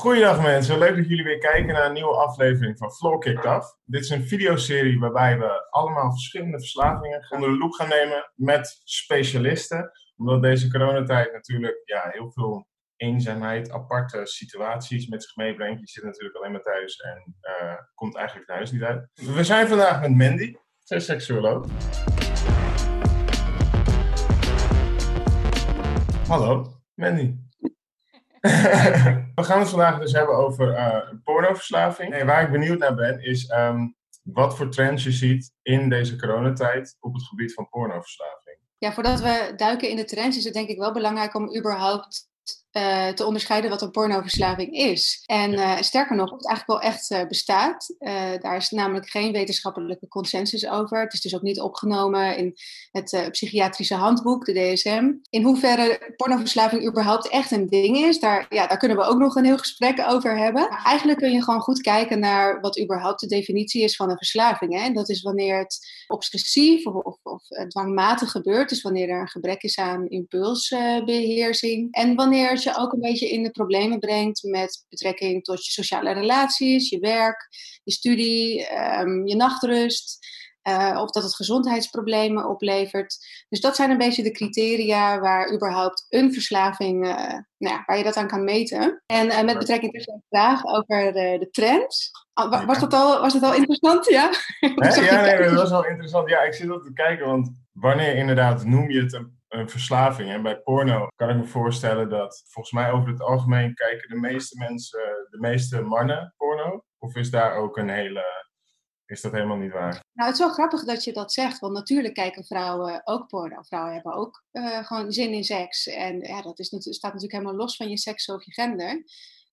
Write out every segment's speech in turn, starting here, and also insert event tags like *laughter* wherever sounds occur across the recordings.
Goedendag mensen, leuk dat jullie weer kijken naar een nieuwe aflevering van Floor Kicked Off. Dit is een videoserie waarbij we allemaal verschillende verslavingen onder de loep gaan nemen met specialisten. Omdat deze coronatijd natuurlijk ja, heel veel eenzaamheid, aparte situaties met zich meebrengt. Je zit natuurlijk alleen maar thuis en uh, komt eigenlijk het huis niet uit. We zijn vandaag met Mandy, zij is seksuoloog. Hallo, Mandy. *laughs* we gaan het vandaag dus hebben over uh, pornoverslaving. En waar ik benieuwd naar ben, is um, wat voor trends je ziet in deze coronatijd op het gebied van pornoverslaving. Ja, voordat we duiken in de trends, is het denk ik wel belangrijk om überhaupt uh, te onderscheiden wat een pornoverslaving is. En uh, sterker nog, het eigenlijk wel echt uh, bestaat. daar is namelijk geen wetenschappelijke consensus over. Het is dus ook niet opgenomen in het psychiatrische handboek, de DSM. In hoeverre pornoverslaving überhaupt echt een ding is, daar, ja, daar kunnen we ook nog een heel gesprek over hebben. Maar eigenlijk kun je gewoon goed kijken naar wat überhaupt de definitie is van een verslaving. Hè? En dat is wanneer het obsessief of, of, of dwangmatig gebeurt. Dus wanneer er een gebrek is aan impulsbeheersing. en wanneer je ook een beetje in de problemen brengt met betrekking tot je sociale relaties, je werk, je studie, ehm, je nachtrust. Uh, of dat het gezondheidsproblemen oplevert. Dus dat zijn een beetje de criteria waar überhaupt een verslaving, uh, nou ja, waar je dat aan kan meten. En uh, met betrekking tot de vraag over de, de trends. Was dat, al, was dat al interessant? Ja, *laughs* ja nee, dat was wel interessant. Ja, ik zit op te kijken, want wanneer inderdaad noem je het een een verslaving. En bij porno kan ik me voorstellen dat volgens mij over het algemeen kijken de meeste mensen, de meeste mannen porno. Of is daar ook een hele. Is dat helemaal niet waar? Nou, het is wel grappig dat je dat zegt, want natuurlijk kijken vrouwen ook porno. Vrouwen hebben ook uh, gewoon zin in seks. En ja, dat is, staat natuurlijk helemaal los van je seks of je gender.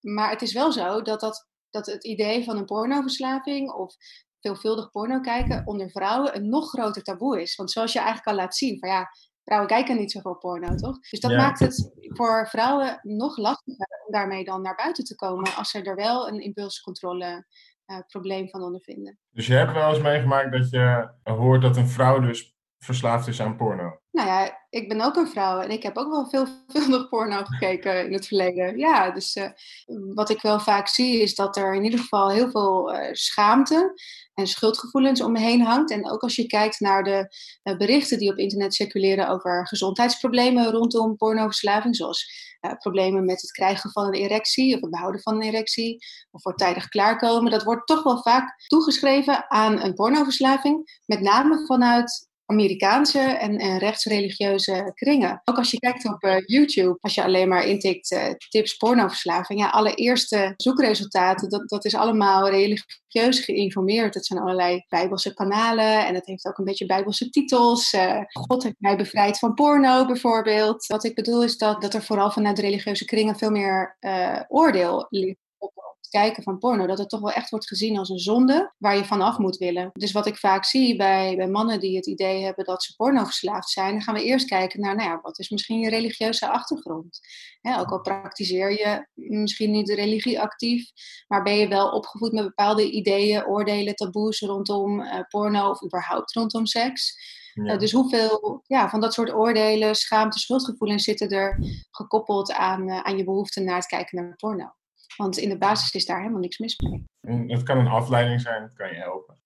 Maar het is wel zo dat, dat, dat het idee van een pornoverslaving of veelvuldig porno kijken onder vrouwen een nog groter taboe is. Want zoals je eigenlijk al laat zien, van ja, vrouwen kijken niet zoveel porno, toch? Dus dat maakt het voor vrouwen nog lastiger om daarmee dan naar buiten te komen als ze er wel een impulscontrole uh, probleem van ondervinden. Dus je hebt wel eens meegemaakt dat je hoort dat een vrouw dus verslaafd is aan porno? Nou ja, ik ben ook een vrouw en ik heb ook wel veel, *laughs* veel porno gekeken in het verleden. Ja, dus uh, wat ik wel vaak zie is dat er in ieder geval heel veel uh, schaamte en schuldgevoelens om me heen hangt. En ook als je kijkt naar de uh, berichten die op internet circuleren over gezondheidsproblemen rondom pornoverslaving, zoals problemen met het krijgen van een erectie of het behouden van een erectie of voortijdig klaarkomen, dat wordt toch wel vaak toegeschreven aan een pornoverslaving, met name vanuit Amerikaanse en, en rechtsreligieuze kringen. Ook als je kijkt op uh, YouTube, als je alleen maar intikt uh, tips pornoverslaving, ja, alle eerste zoekresultaten, dat, dat is allemaal religieus geïnformeerd. Het zijn allerlei bijbelse kanalen en het heeft ook een beetje bijbelse titels. Uh, God heeft mij bevrijd van porno bijvoorbeeld. Wat ik bedoel is dat, dat er vooral vanuit religieuze kringen veel meer oordeel ligt kijken van porno, dat het toch wel echt wordt gezien als een zonde waar je vanaf moet willen. Dus wat ik vaak zie bij, bij mannen die het idee hebben dat ze porno verslaafd zijn, dan gaan we eerst kijken naar, nou ja, wat is misschien je religieuze achtergrond? ook al praktiseer je misschien niet de religie actief, maar ben je wel opgevoed met bepaalde ideeën, oordelen, taboes rondom uh, porno of überhaupt rondom seks. Uh, dus hoeveel ja, van dat soort oordelen, schaamte, schuldgevoelens zitten er gekoppeld aan, uh, aan je behoefte naar het kijken naar porno? Want in de basis is daar helemaal niks mis mee. Het kan een afleiding zijn, het kan je helpen.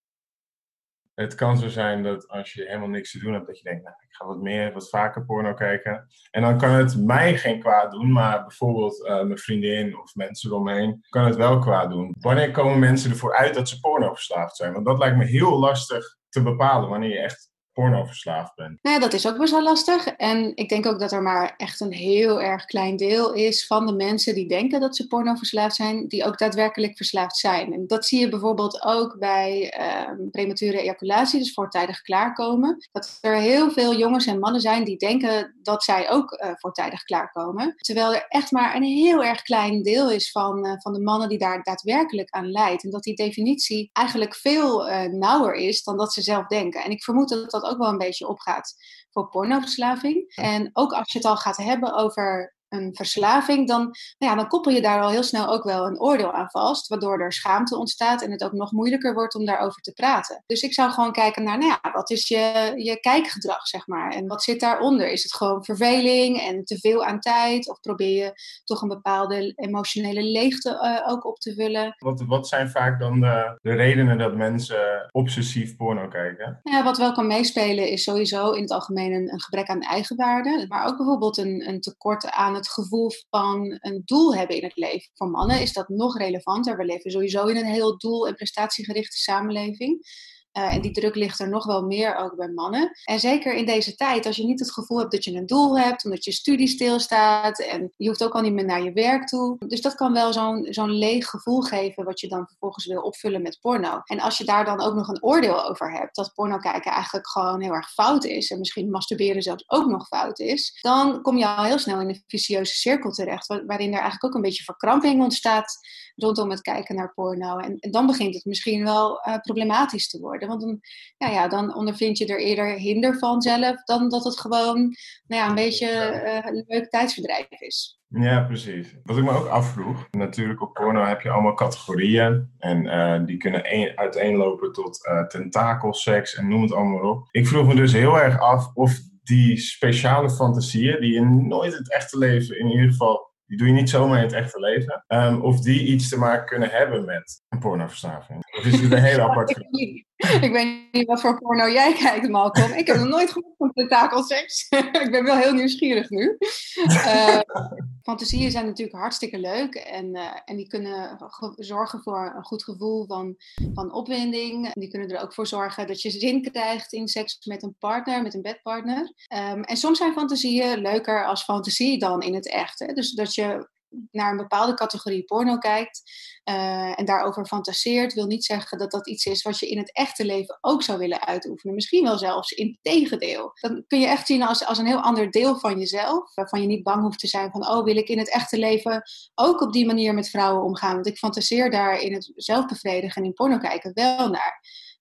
Het kan zo zijn dat als je helemaal niks te doen hebt, dat je denkt, nou, ik ga wat meer, wat vaker porno kijken. En dan kan het mij geen kwaad doen, maar bijvoorbeeld uh, mijn vriendin of mensen eromheen kan het wel kwaad doen. Wanneer komen mensen ervoor uit dat ze porno verslaafd zijn? Want dat lijkt me heel lastig te bepalen wanneer je echt pornoverslaafd bent. Nou ja, dat is ook best wel lastig. En ik denk ook dat er maar echt een heel erg klein deel is van de mensen die denken dat ze pornoverslaafd zijn, die ook daadwerkelijk verslaafd zijn. En dat zie je bijvoorbeeld ook bij uh, premature ejaculatie, dus voortijdig klaarkomen. Dat er heel veel jongens en mannen zijn die denken dat zij ook uh, voortijdig klaarkomen. Terwijl er echt maar een heel erg klein deel is van, uh, van de mannen die daar daadwerkelijk aan leidt. En dat die definitie eigenlijk veel uh, nauwer is dan dat ze zelf denken. En ik vermoed dat dat ook wel een beetje opgaat voor pornoverslaving. En ook als je het al gaat hebben over een verslaving, dan, nou ja, dan koppel je daar al heel snel ook wel een oordeel aan vast, waardoor er schaamte ontstaat en het ook nog moeilijker wordt om daarover te praten. Dus ik zou gewoon kijken naar, nou ja, wat is je, je kijkgedrag, zeg maar, en wat zit daaronder? Is het gewoon verveling en te veel aan tijd, of probeer je toch een bepaalde emotionele leegte uh, ook op te vullen? Wat, wat zijn vaak dan de, de redenen dat mensen obsessief porno kijken? Ja, wat wel kan meespelen is sowieso in het algemeen een, een gebrek aan eigenwaarde, maar ook bijvoorbeeld een, een tekort aan het gevoel van een doel hebben in het leven. Voor mannen is dat nog relevanter. We leven sowieso in een heel doel- en prestatiegerichte samenleving. Uh, en die druk ligt er nog wel meer ook bij mannen. En zeker in deze tijd, als je niet het gevoel hebt dat je een doel hebt, omdat je studie stilstaat en je hoeft ook al niet meer naar je werk toe. Dus dat kan wel zo'n zo'n leeg gevoel geven, wat je dan vervolgens wil opvullen met porno. En als je daar dan ook nog een oordeel over hebt, dat porno kijken eigenlijk gewoon heel erg fout is, en misschien masturberen zelfs ook nog fout is, dan kom je al heel snel in een vicieuze cirkel terecht, waarin er eigenlijk ook een beetje verkramping ontstaat rondom het kijken naar porno. En, dan begint het misschien wel uh, problematisch te worden. Want dan, ja, ja, dan ondervind je er eerder hinder van zelf dan dat het gewoon nou ja, een beetje uh, een leuk tijdsverdrijf is. Ja, precies. Wat ik me ook afvroeg, natuurlijk op porno heb je allemaal categorieën en uh, die kunnen een, uiteenlopen tot uh, tentakelseks en noem het allemaal op. Ik vroeg me dus heel erg af of die speciale fantasieën die je nooit het echte leven in ieder geval die doe je niet zomaar in het echte leven. Um, of die iets te maken kunnen hebben met een pornoverslaving. Of is het een *laughs* hele apart Ik *laughs* weet niet wat voor porno jij kijkt, Malcolm. Ik heb nog nooit gehoord van tentakelseks. *laughs* ik ben wel heel nieuwsgierig nu. Uh, *laughs* fantasieën zijn natuurlijk hartstikke leuk. En, uh, en die kunnen zorgen voor een goed gevoel van, van opwinding. En die kunnen er ook voor zorgen dat je zin krijgt in seks met een partner, met een bedpartner. Um, en soms zijn fantasieën leuker als fantasie dan in het echt. Hè? Dus dat je naar een bepaalde categorie porno kijkt uh, en daarover fantaseert, wil niet zeggen dat dat iets is wat je in het echte leven ook zou willen uitoefenen. Misschien wel zelfs in tegendeel. Dan kun je echt zien als, als een heel ander deel van jezelf, waarvan je niet bang hoeft te zijn van, oh, wil ik in het echte leven ook op die manier met vrouwen omgaan? Want ik fantaseer daar in het zelfbevredigen en in porno kijken wel naar.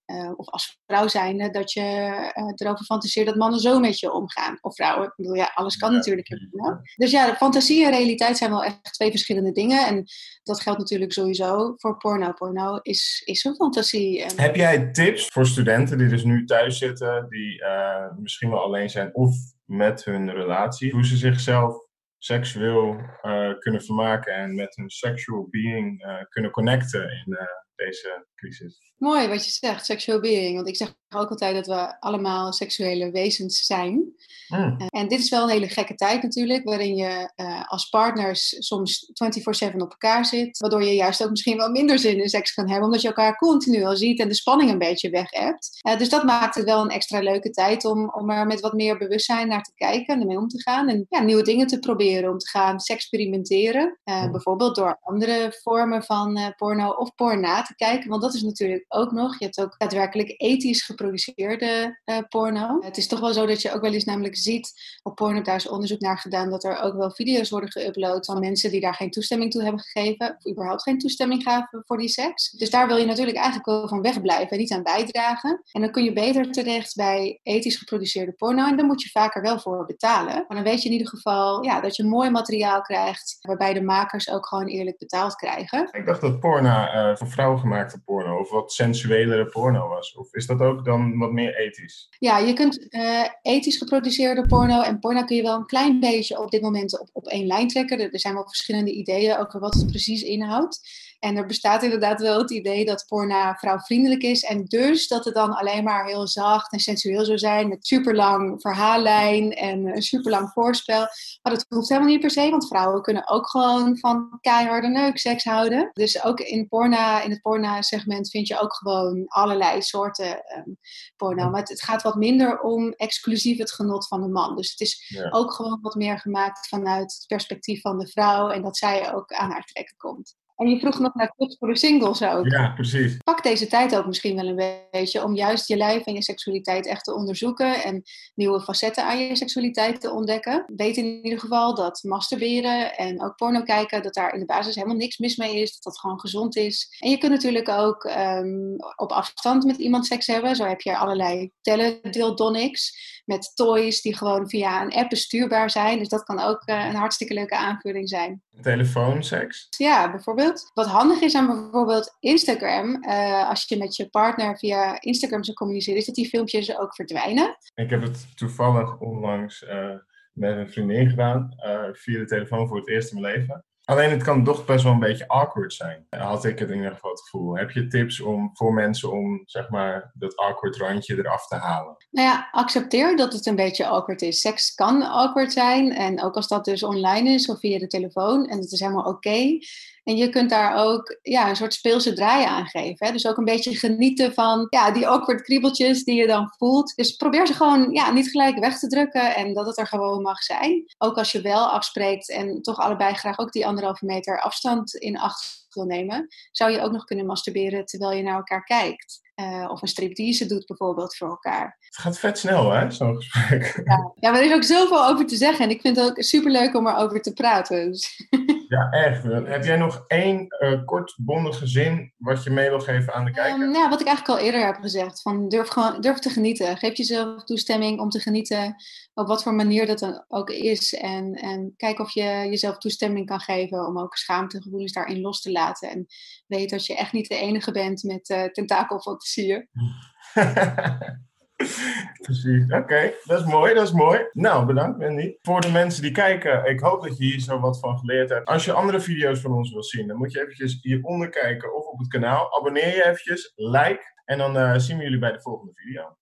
Uh, of als vrouw zijnde, dat je uh, erover fantaseert dat mannen zo met je omgaan. Of vrouwen. Ik bedoel, ja, alles kan ja. natuurlijk. Dus ja, fantasie en realiteit zijn wel echt twee verschillende dingen. En dat geldt natuurlijk sowieso voor porno. Porno is, is een fantasie. En... Heb jij tips voor studenten die dus nu thuis zitten, die uh, misschien wel alleen zijn of met hun relatie, hoe ze zichzelf seksueel kunnen vermaken en met hun sexual being kunnen connecten in deze crisis? Mooi wat je zegt, being. Want ik zeg ook altijd dat we allemaal seksuele wezens zijn. Mm. En dit is wel een hele gekke tijd natuurlijk, waarin je uh, als partners soms 24/7 op elkaar zit. Waardoor je juist ook misschien wel minder zin in seks kan hebben, omdat je elkaar continu al ziet en de spanning een beetje weg hebt. Uh, dus dat maakt het wel een extra leuke tijd om, om er met wat meer bewustzijn naar te kijken en ermee om te gaan. En ja, nieuwe dingen te proberen, om te gaan experimenteren. Uh, mm. Bijvoorbeeld door andere vormen van porno of porna kijken, want dat is natuurlijk ook nog. Je hebt ook daadwerkelijk ethisch geproduceerde uh, porno. Het is toch wel zo dat je ook wel eens namelijk ziet, op porno daar is onderzoek naar gedaan, dat er ook wel video's worden geüpload van mensen die daar geen toestemming toe hebben gegeven, of überhaupt geen toestemming gaven voor die seks. Dus daar wil je natuurlijk eigenlijk wel van wegblijven en niet aan bijdragen. En dan kun je beter terecht bij ethisch geproduceerde porno en daar moet je vaker wel voor betalen. Maar dan weet je in ieder geval ja, dat je mooi materiaal krijgt, waarbij de makers ook gewoon eerlijk betaald krijgen. Ik dacht dat porno uh, voor vrouwen gemaakte porno, of wat sensuelere porno was. Of is dat ook dan wat meer ethisch? Ja, je kunt uh, ethisch geproduceerde porno en porno kun je wel een klein beetje op dit moment op, op één lijn trekken. Er, zijn wel verschillende ideeën over wat het precies inhoudt. En er bestaat inderdaad wel het idee dat porno vrouwvriendelijk is. En dus dat het dan alleen maar heel zacht en sensueel zou zijn. Met superlang verhaallijn en een superlang voorspel. Maar dat hoeft helemaal niet per se. Want vrouwen kunnen ook gewoon van keiharde neukseks houden. Dus ook in, porno, in het porno segment vind je ook gewoon allerlei soorten um, porno. Maar het, het, gaat wat minder om exclusief het genot van de man. Dus het is ja. ook gewoon wat meer gemaakt vanuit het perspectief van de vrouw. En dat zij ook aan haar trekken komt. En je vroeg nog naar tips voor de singles ook. Ja, precies. Pak deze tijd ook misschien wel een beetje om juist je lijf en je seksualiteit echt te onderzoeken en nieuwe facetten aan je seksualiteit te ontdekken. Weet in ieder geval dat masturberen en ook porno kijken, dat daar in de basis helemaal niks mis mee is, dat dat gewoon gezond is. En je kunt natuurlijk ook um, op afstand met iemand seks hebben. Zo heb je allerlei teledildonics met toys die gewoon via een app bestuurbaar zijn. Dus dat kan ook een hartstikke leuke aanvulling zijn. Telefoonseks? Ja, bijvoorbeeld. Wat handig is aan bijvoorbeeld Instagram, als je met je partner via Instagram zou communiceren, is dat die filmpjes ook verdwijnen. Ik heb het toevallig onlangs met een vriendin gedaan, via de telefoon voor het eerst in mijn leven. Alleen het kan toch best wel een beetje awkward zijn. Had ik het in ieder geval het gevoel. Heb je tips om, voor mensen om zeg maar, dat awkward randje eraf te halen? Nou ja, accepteer dat het een beetje awkward is. Seks kan awkward zijn. En ook als dat dus online is of via de telefoon. En het is helemaal oké. En je kunt daar ook ja, een soort speelse draai aan geven. Hè? Dus ook een beetje genieten van ja, die awkward kriebeltjes die je dan voelt. Dus probeer ze gewoon ja, niet gelijk weg te drukken en dat het er gewoon mag zijn. Ook als je wel afspreekt en toch allebei graag ook die anderhalve meter afstand in acht wil nemen, zou je ook nog kunnen masturberen terwijl je naar elkaar kijkt. Uh, of een striptease doet bijvoorbeeld voor elkaar. Het gaat vet snel, hè, zo'n gesprek. Ja. ja, maar er is ook zoveel over te zeggen. En ik vind het ook superleuk om erover te praten. Dus. Ja, echt. Heb jij nog één uh, kort bondige zin wat je mee wil geven aan de kijker? Um, ja, wat ik eigenlijk al eerder heb gezegd. Van durf, gewoon, durf te genieten. Geef jezelf toestemming om te genieten. Op wat voor manier dat dan ook is. En, en kijk of je jezelf toestemming kan geven om ook schaamtegevoelens daarin los te laten. En weet dat je echt niet de enige bent met uh, tentakelfantasieën. *laughs* *laughs* Precies, oké. Dat is mooi, dat is mooi. Nou, bedankt Wendy. Voor de mensen die kijken, ik hoop dat je hier zo wat van geleerd hebt. Als je andere video's van ons wil zien, dan moet je eventjes hieronder kijken of op het kanaal. Abonneer je eventjes, like en dan uh, zien we jullie bij de volgende video.